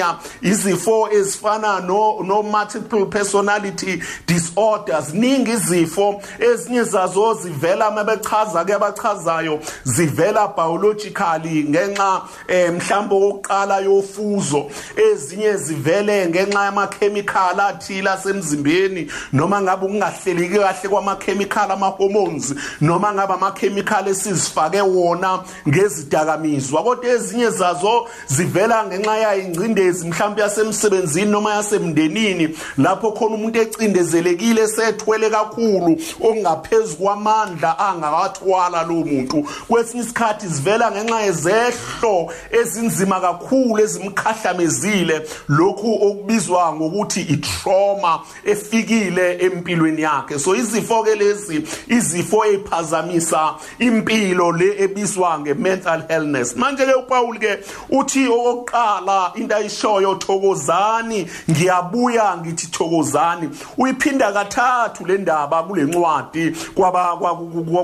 izifo ezifana no no multiple personality disorders. Ningi izifo ezinye zazo zivela mabechaza ke abachazayo zivela biologically ngenxa eh, mhlawumbe okokuqala yofuzo. Ezinye zivele ngenxa yamakhemikhali athile asemzimbeni noma ngabe ukungahleleki kahle kwamakhemikhali ama-hormones noma ngabe amakhemikhali esizifake wona ngezidakamizwa. Kodwa ezinye zazo zivela ngenxa yayo ingcindezi mhlawumbe yasemsebenzini noma yasemndenini lapho khona umuntu ecindezelekile sethwele kakhulu okungaphezu kwamandla angakathwala lowo muntu. Kwesinye isikhathi zivela ngenxa yezehlo ezinzima kakhulu ezimkhahlamezile lokhu okubizwa ngokuthi itrauma efikile empilweni yakhe. So izifo ke lezi izifo eziphazamisa impilo le ebizwa nge-mental illness. Manje ke uPaul ke uthi okokuqala into ayishoyo thokozani ngiyabuya ngithi thokozani. Uyiphinda kathathu le ndaba kule ncwadi kwaba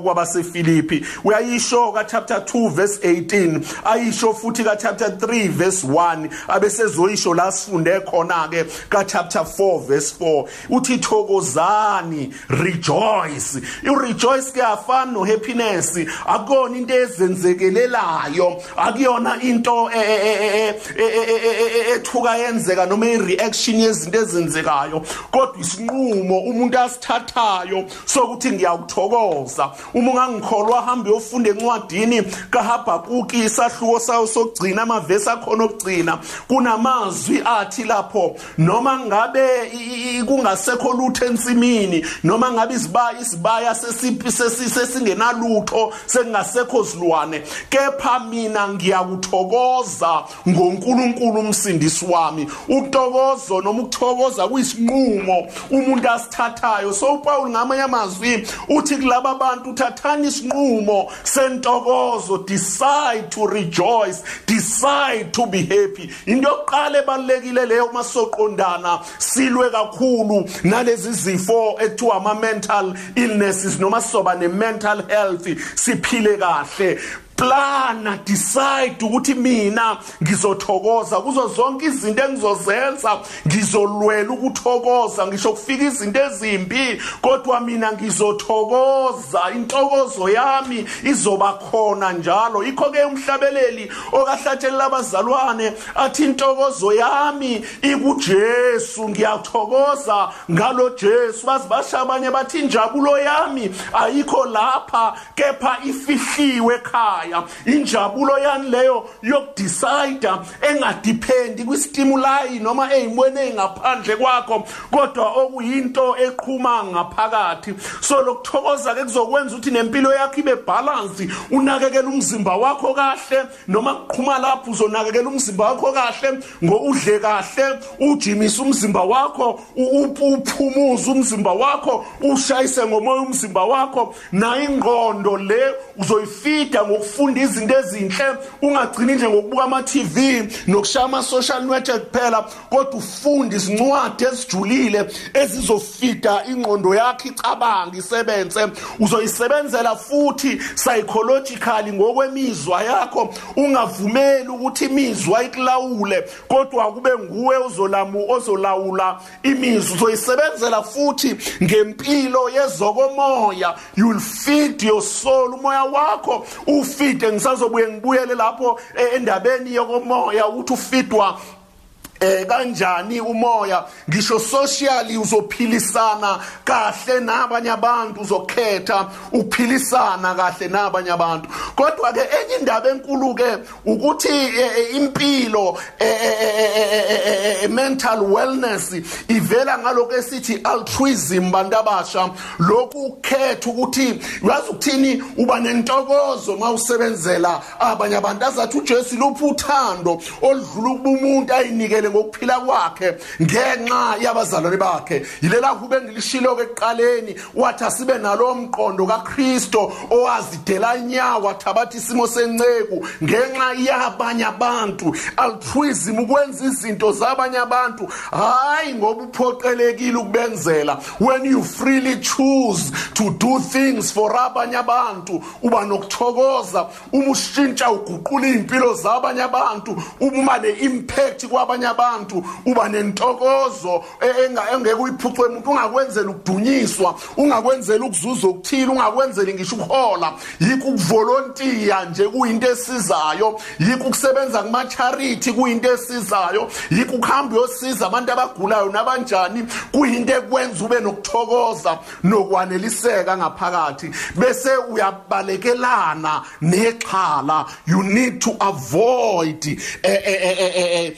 kwabasefilipi uyayisho ka chapter 2 verse 18 ayisho futhi ka chapter 3 verse 1 abesezoyisho la sifunde khona ke ka chapter 4 verse 4 uthi thokozani rejoice. I rejoice ke afana no happiness akona into ezenzekelelayo akuyona into ethuka yenzeka noma i reaction yezinto ezenzekayo kodwa isinqumo umuntu asithathayo sokuthi ngiyakuthokoza uma ungangikholwa hamba uyofunda encwadini kaHabakuki isahluko sayo sokugcina amavesi akhona okugcina kunamazwi athi lapho noma ngabe kungasekho lutho ensimini noma ngabe isibaya isibaya sesingenalutho sekungasekho silwane kepha mina ngiyakuthokoza ngoNkulunkulu umsindisi wami ukutokozo noma ukuthokoza kuyisinqumo umuntu asithathayo. So uPaul ngamanye amazwi uthi kulaba bantu thathani isinqumo sentokozo decide to rejoice decide to be happy. Into yokuqala ebalekile leyo masoqondana silwe kakhulu nalezi zifo ekuthiwa ama mental illnesses noma soba ne mental health siphile kahle. Plana decide ukuthi mina ngizothokoza kuzo zonke izinto engizozenza. Ngizolwela ukuthokoza ngisho kufika izinto ezimbi kodwa mina ngizothokoza. Intokozo yami izoba khona njalo. Ikho ke umhlabeleli okahlatshelela abazalwane athi intokozo yami ikuJesu ngiyathokoza ngalo Jesu. Bazi basha abanye bathi injabulo yami ayikho lapha kepha ifihliwe ekhaya. Ekhaya injabulo yani leyo yokudecide engadipendi kwistimuli noma ezimweni ezingaphandle kwakho. Kodwa okuyinto eqhuma ngaphakathi. So lokuthokoza ke kuzokwenza ukuthi nempilo yakho ibe balance unakekela umzimba wakho kahle noma kuqhuma lapho uzonakekela umzimba wakho kahle ngoudle kahle ujimisa umzimba wakho uphumuza umzimba wakho ushayise ngomoya umzimba wakho. Na ingqondo le uzoyifida ngokufunda ufunda izinto ezinhle ungagcini nje ngokubuka ama TV nokushaya ama social network kuphela kodwa ufunda izincwadi ezijulile ezizofida ingqondo yakho icabanga isebenze. Uzoyisebenzela futhi psychologically ngokwemizwa yakho ungavumeli ukuthi imizwa ikulawule kodwa kube nguwe ozolamu ozolawula imizwa. Uzoyisebenzela futhi ngempilo yezokomoya. You'll feed your soul. Umoya wakho ufeed ngide ngisazobuye ngibuyele lapho eh, endabeni yokomoya ukuthi ufidwa eh kanjani umoya ngisho socially uzophilisana kahle nabanye abantu uzokhetha uphilisana kahle nabanye abantu kodwa ke enye indaba enkulu ke ukuthi eh, eh, impilo eh, eh, eh, eh, eh, eh, mental wellness ivela ngaloko esithi altruism bantu abasha lokhu ukhetha ukuthi yazi ukuthini uba nentokozo mawusebenzela abanye abantu azathi uJesu luphi uthando oludlula ukuba umuntu ayinikele ngokuphila kwakhe ngenxa yabazalwane bakhe. Yilela kube ngilishilo ke ekuqaleni wathi asibe nalo mqondo kaKristo owazidela nyawo athabatha isimo senceku ngenxa yabanye abantu altruism ukwenza izinto zabanye abantu. Hayi ngoba uphoqelekile ukubenzela. When you freely choose to do things for abanye abantu uba nokuthokoza uma ushintsha uguqula impilo zabanye abantu uma ne impact kwabanye abantu uba nentokozo e- enga- engeke uyiphucwe umuntu ungakwenzela ukudunyiswa ungakwenzela ukuzuza okuthile ungakwenzeli ngisho ukuhola yikho ukuvolontiya nje kuyinto esizayo yikho ukusebenza kuma charity kuyinto esizayo yikho ukuhamba uyosiza abantu abagulayo nabanjani kuyinto ekwenza ube nokuthokoza nokwaneliseka ngaphakathi. Bese uyabalekelana nexhala. You need to avoid eh, eh,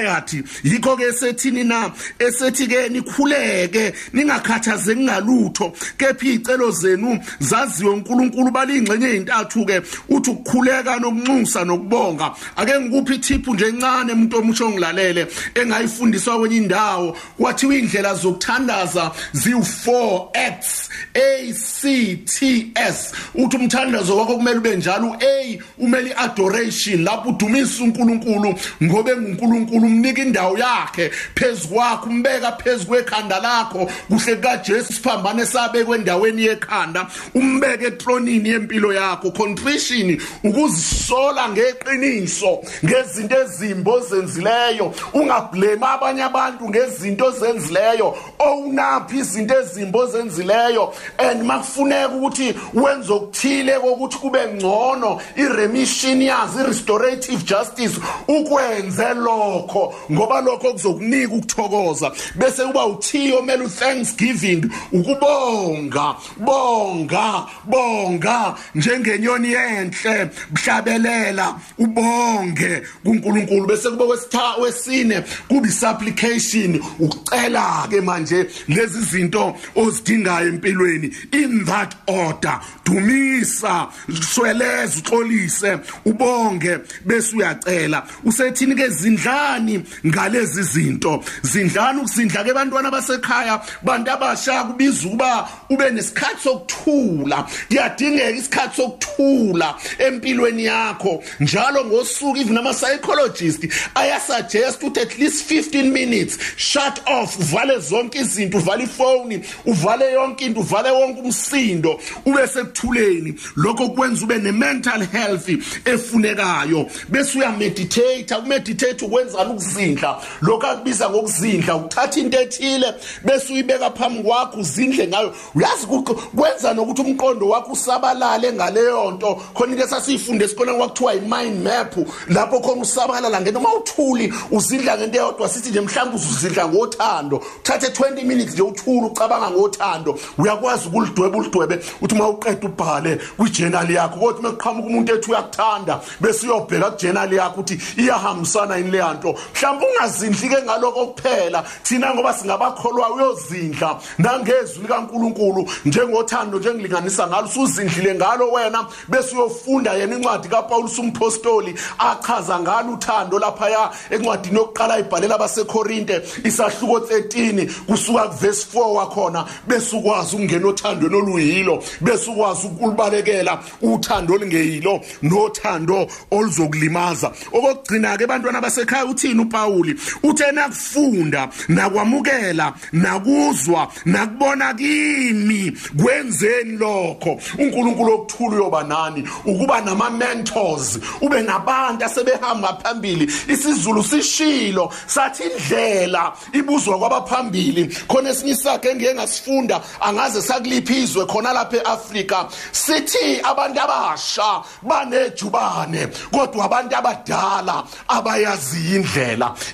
eh, eh, eh, i-anxiety yikho ke sethini na esethi ke nikhuleke ningakhathazeki ngalutho. Kepha iy'celo zenu zaziwe unkulunkulu baliyingxenye ey'ntathu ke uthi ukukhuleka nokunxusa nokubonga. Ake ngikuphi ithiphu nje encane umuntu omusho ongilalele engayifundiswa kwenye indawo? Kwathiwa iy'ndlela zokuthandaza ziwu-4 acts a c t s. Uthi umthandazo wakho kumele ube njalo. U-a umele i-adoration lapho udumisa unkulunkulu ngoba engunkulunkulu umnika indawo yakhe phezu kwakho umbeka phezu kwekhanda lakho. Kuhle kukajesu siphambane sabekwe endaweni yekhanda umbeke etronini yempilo yakho. Contrition ukuzisola ngeqiniso ngezinto ezimbi ozenzileyo. Ungablame abanye abantu ngezinto ozenzileyo. Owunaphi izinto ezimbi ozenzileyo? And makufuneka ukuthi wenze okuthile kokuthi kube ngcono i-remission yazo i-restorative justice ukwenze lokho. Ngoba lokho kuzokunika ukuthokoza. Bese kuba uthiyo kumele u-thanksgiving ukubonga bonga bonga njengenyoni yenhle mhlabelela ubonge kuNkulunkulu. Bese kuba wesitha wesine kuba isupplication ucela ke manje lezi zinto ozidingayo empilweni. In that order dumisa sweleza uxolise ubonge bese uyacela. Usethini ke zindlani ngalezi zinto. Zindlani ukuzindla ke bantwana basekhaya? Bantu abasha kubiza ukuba ube nesikhathi sokuthula. Kuyadingeka isikhathi sokuthula empilweni yakho. Njalo ngosuku even ama psychologist ayasuggest ukuthi at least 15 minutes shut off uvale zonke izinto uvale ifoni uvale yonke into uvale wonke umsindo ube sekuthuleni. Lokho kwenza ube ne mental health efunekayo. Bese uyameditate ukumeditate ukwenzana ukuzindla lokho akubiza ngokuzindla ukuthatha into ethile bese uyibeka phambi kwakho uzindle ngayo. Uyazi ku- kwenza nokuthi umqondo wakho usabalale ngaleyo nto. Khona into esasiyifunde esikoleni kwakuthiwa i-mind map lapho khona usabalala ngento. Uma uthuli uzindla ngento eyodwa sithi nje mhlawumbe uzuzindla ngothando. Uthathe 20 minutes nje uthule ucabanga ngothando. Uyakwazi ukulidweba ulidwebe. Uthi uma uqeda ubhale kwijournal yakho kodwa uma kuqhamuka umuntu ethi uyakuthanda bese uyobheka kujournal yakho ukuthi iyahambisana yini le nto. Mhlawumbe ungazindli ke ngaloko kuphela. Thina ngoba singabakholwa uyozindla nangezwi likaNkuluNkulu njengothando njengilinganisa ngalo usuzindlile ngalo wena bese uyofunda yena incwadi kaPaulus umpostoli achaza ngalo uthando laphaya encwadini yokuqala ibhalela abaseKorinte isahluko 13 kusuka kuverse 4 wakhona bese ukwazi ukungena othandweni oluyilo bese ukwazi ukulibalekela uthando olingeyilo nothando oluzokulimaza. Okugcina ke bantwana basekhaya uthini uPauli uthena kufunda nakwamukela nakuzwa nakubona kimi kwenzeni lokho? uNkulunkulu okuthula uyoba nani? Ukuba nama mentors ube nabantu asebehamba phambili. Isizulu sishilo sathi indlela ibuzwa kwabaphambili. Khona esinye isakhe engike ngasifunda angaze sakuliphizwe khona lapha eAfrika. Sithi abantu abasha banejubane kodwa abantu abadala abayazi indlela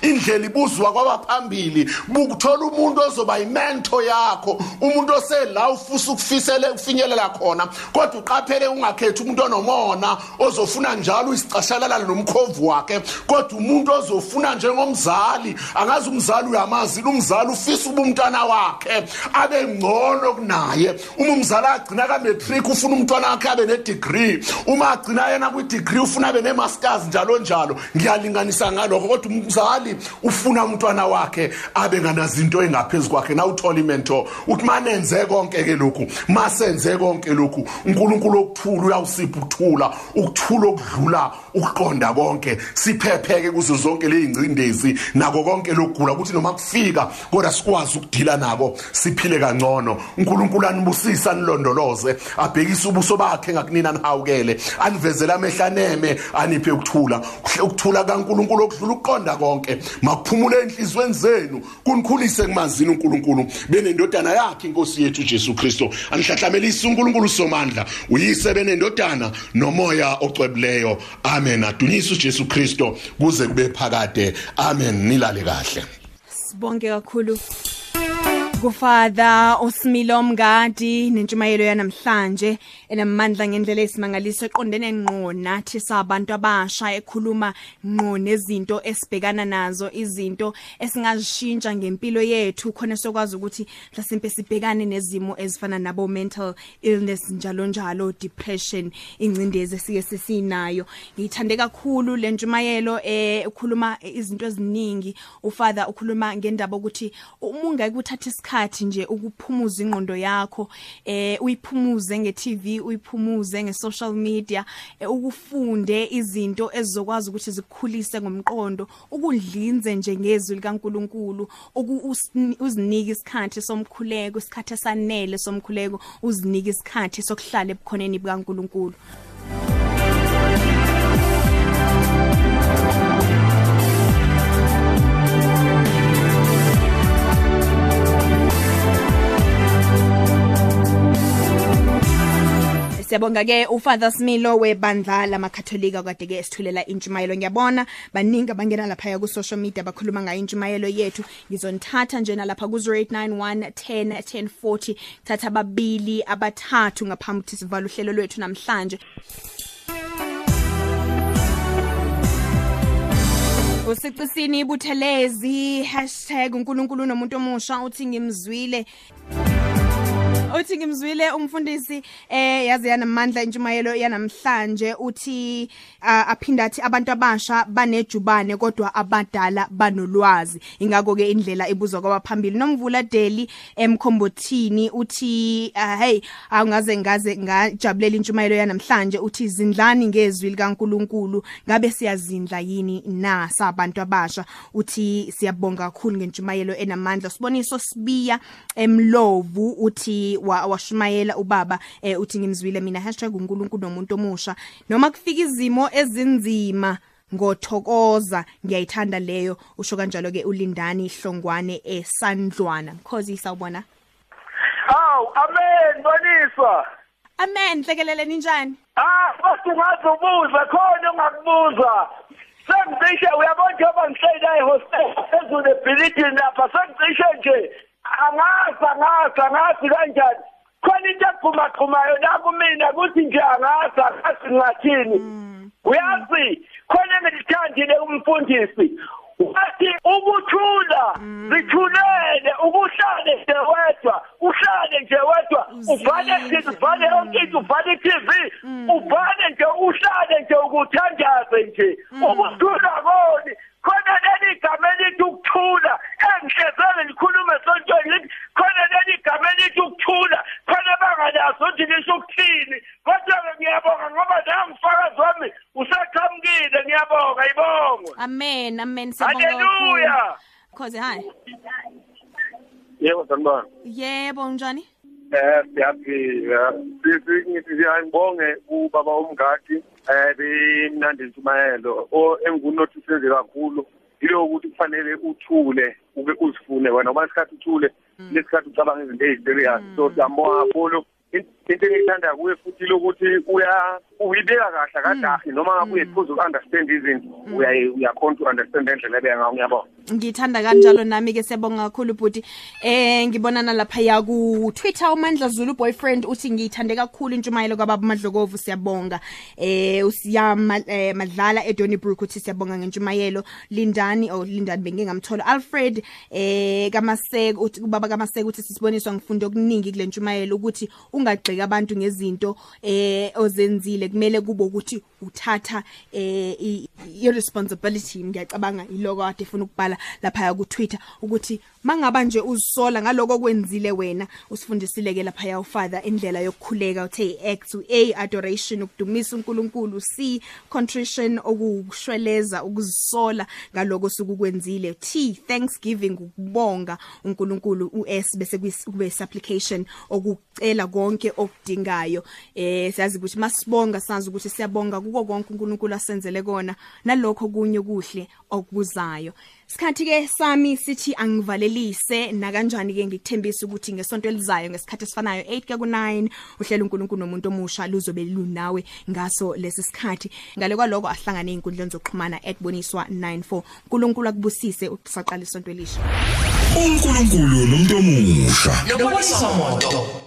indlela ibuzwa kwabaphambili bukuthola umuntu ozoba imento yakho umuntu osela ufisa ukufisele ufinyelela khona. Kodwa uqaphele ungakhe angakhethi umuntu onomona ozofuna njalo isicashalala nomkhovu wakhe. Kodwa umuntu ozofuna njengomzali angazi umzali uyamazi umzali ufisa uba umntwana wakhe abe ngcono kunaye. Uma umzali agcina ka-matric ufuna umntwana wakhe abe ne-degree. Uma agcina yena kwi-degree ufuna abe ne-masters njalo njalo. Ngiyalinganisa ngalokho kodwa umzali ufuna umntwana wakhe abe nganazinto engaphezu kwakhe. Na uthola imento uthi manenze konke-ke lokhu masenze konke lokhu. Unkulunkulu okuthula uyawusipha ukuthula ukuthula okudlula ukuqonda konke. Siphepheke kuzo zonke ley'ngcindezi nako konke lokugula. Ukuthi noma kufika kodwa sikwazi ukudila nako siphile kangcono. Unkulunkulu anibusisa anilondoloze abhekise ubuso bakhe ngakunina nihawukele anivezele amehla aneme aniphe ukuthula. Ukuthula kankulunkulu okudlula ukuqonda konke. Makuphumule enhliziyweni zenu. Kunikhulise kumazini unkulunkulu. Benendodana yakhe inkosi yethu ujesu kristu. Anihlahlamelise unkulunkulu somandla uyise benendodana nomoya ocwebileyo. Amen. Adunyise ujesu kristu kuze kube phakade. Amen. Nilale kahle. Sibonke kakhulu. Kufather uSmilo Mngadi nentshumayelo yanamhlanje. Enamandla ngendlela esimangaliso eqondene ngqo nathi sabantu abasha ekhuluma ngqo nezinto esibhekana nazo izinto esingazishintsha ngempilo yethu. Khona sokwazi ukuthi mhlasimpe sibhekane nezimo ezifana nabo mental illness njalo njalo depression ingcindezi sike sisinayo ngithande kakhulu le ntshumayelo eh ukhuluma izinto eziningi ufather ukhuluma ngendaba ukuthi umunga ukuthatha isikhathi nje ukuphumuza ingqondo yakho eh uyiphumuze nge-TV uyiphumuze nge-social media eh, ukufunde izinto ezizokwazi ukuthi zikukhulise ngomqondo ukudlinze nje ngezwi likaNkuluNkulu uzinike isikhathi somkhuleko isikhathi esanele somkhuleko uzinike isikhathi sokuhlala ebukhoneni bikaNkuluNkulu Siyabonga ke uFather Smilo webandla lamakatholika kade ke esithulela intshumayelo. Ngiyabona baningi abangena lapha ku social media bakhuluma ngayo intshumayelo yethu. Ngizonithatha njena lapha ku 0891 10 1040 thatha babili abathathu ngaphambi ukuthi sivala uhlelo lwethu namhlanje. Usicisini ibuthelezi #unkulunkulu nomuntu omusha uthi ngimzwile. Uthi ngimzwile umfundisi eh yazi yanamandla intshumayelo yanamhlanje uthi uh, aphinda athi abantu abasha banejubane kodwa abadala banolwazi. Ingakho ke indlela ibuzwa kwabaphambili nomvula deli emkhombothini uthi uh, hey awungaze ngaze ngajabulela intshumayelo yanamhlanje uthi zindlani ngezwi likaNkuluNkulu? Ngabe siyazindla yini na sabantu abasha? Uthi siyabonga kakhulu ngentshumayelo enamandla. Siboniso sibiya emlovu uthi washumayela ubaba eh, uthi ngimzwile mina #unkulunkulu nomuntu omusha. Noma kufika izimo ezinzima ngothokoza ngiyayithanda leyo. Usho kanjalo ke ulindani ihlongwane esandlwana because isawubona Aw amen boniswa. Amen hlekelele ninjani Ah futhi ungazubuza khona ongakubuza. Sengicishe uyabona njengoba ngihleli ehostel phezulu ebhilidini lapha sengicishe nje. Angazi angazi angazi kanjani? Khona into egqumagqumayo la kumina kuthi nje angazi angazi ngathini uyazi khona engilithandile umfundisi. Wathi ukuthula zithulele ukuhlale nje wedwa uhlale nje wedwa uvale nje. uvale yonke into uvale i-TV uvale nje uhlale nje ukuthandaze nje. Ukuthula koni khona leli gama elithi ukuthula engihlezele likhulume sontweni lithi khona leli gama elithi ukuthula khona bangalazo ukuthi lisho ukuthini. Kodwa-ke ngiyabonga ngoba nangifakazi wami usaqhamukile ngiyabonga ibongo Amen amen siyabonga haleluya Khoze hi. Yebo sanibona Yebo njani Eh siyaphila. Ngithi ngiyayibonge ubaba umngadi eh bemnandi intshumayelo o engunotisenze kakhulu yilo ukuthi kufanele uthule ube uzifune wena. Ngoba isikhathi uthule lesikhathi ucabanga izinto eziserious so siyambonga kakhulu. Into engiyithanda kuye futhi lokuthi uya uyibeka kahle kadahi noma ngabe uyephuza uku-understand izinto uyakhona to understand endlela ebeka ngayo. Ngiyabonga. Ngithanda kanjalo nami ke siyabonga kakhulu bhuti eh ngibonana lapha ya ku Twitter uMandla Zulu boyfriend uthi ngithande kakhulu intshumayelo kwababa Madlokovu siyabonga eh usiyama eh, madlala eDonnybrook uthi siyabonga ngentshumayelo Lindani oh Lindani bengingamthola Alfred eh kamaseko uthi ubaba kamaseko uthi sisiboniswa ngifunde okuningi kule ntshumayelo ukuthi ungagxeka abantu ngezinto eh ozenzile kumele kube ukuthi uthatha eh i- i responsibility ngiyacabanga iloko kade efuna ukubhala lapha ku Twitter ukuthi mangaba nje uzisola ngaloko kwenzile wena usifundisile ke lapha ya ufather indlela yokukhuleka uthe act A adoration ukudumisa uNkulunkulu C contrition okushweleza ukuzisola ngaloko sukukwenzile T thanksgiving ukubonga uNkulunkulu uS bese kuyi- kube supplication okucela konke okudingayo. Eh siyazi ukuthi masibonga sazi ukuthi siyabonga kuko konke uNkulunkulu asenzele kona nalokho kunye kuhle okubuzayo Sikhathi ke sami sithi angivalelise na kanjani ke ngikuthembisa ukuthi ngesonto elizayo ngesikhathi esifanayo 8 ke ku9 uhlela uNkulunkulu nomuntu omusha luzobe lunawe ngaso lesi sikhathi. Ngale kwaloko ahlangane izinkundleni zokuxhumana @boniswa 94 uNkulunkulu akubusise usaqala isonto elisha. uNkulunkulu nomuntu omusha. Noboniswa moto.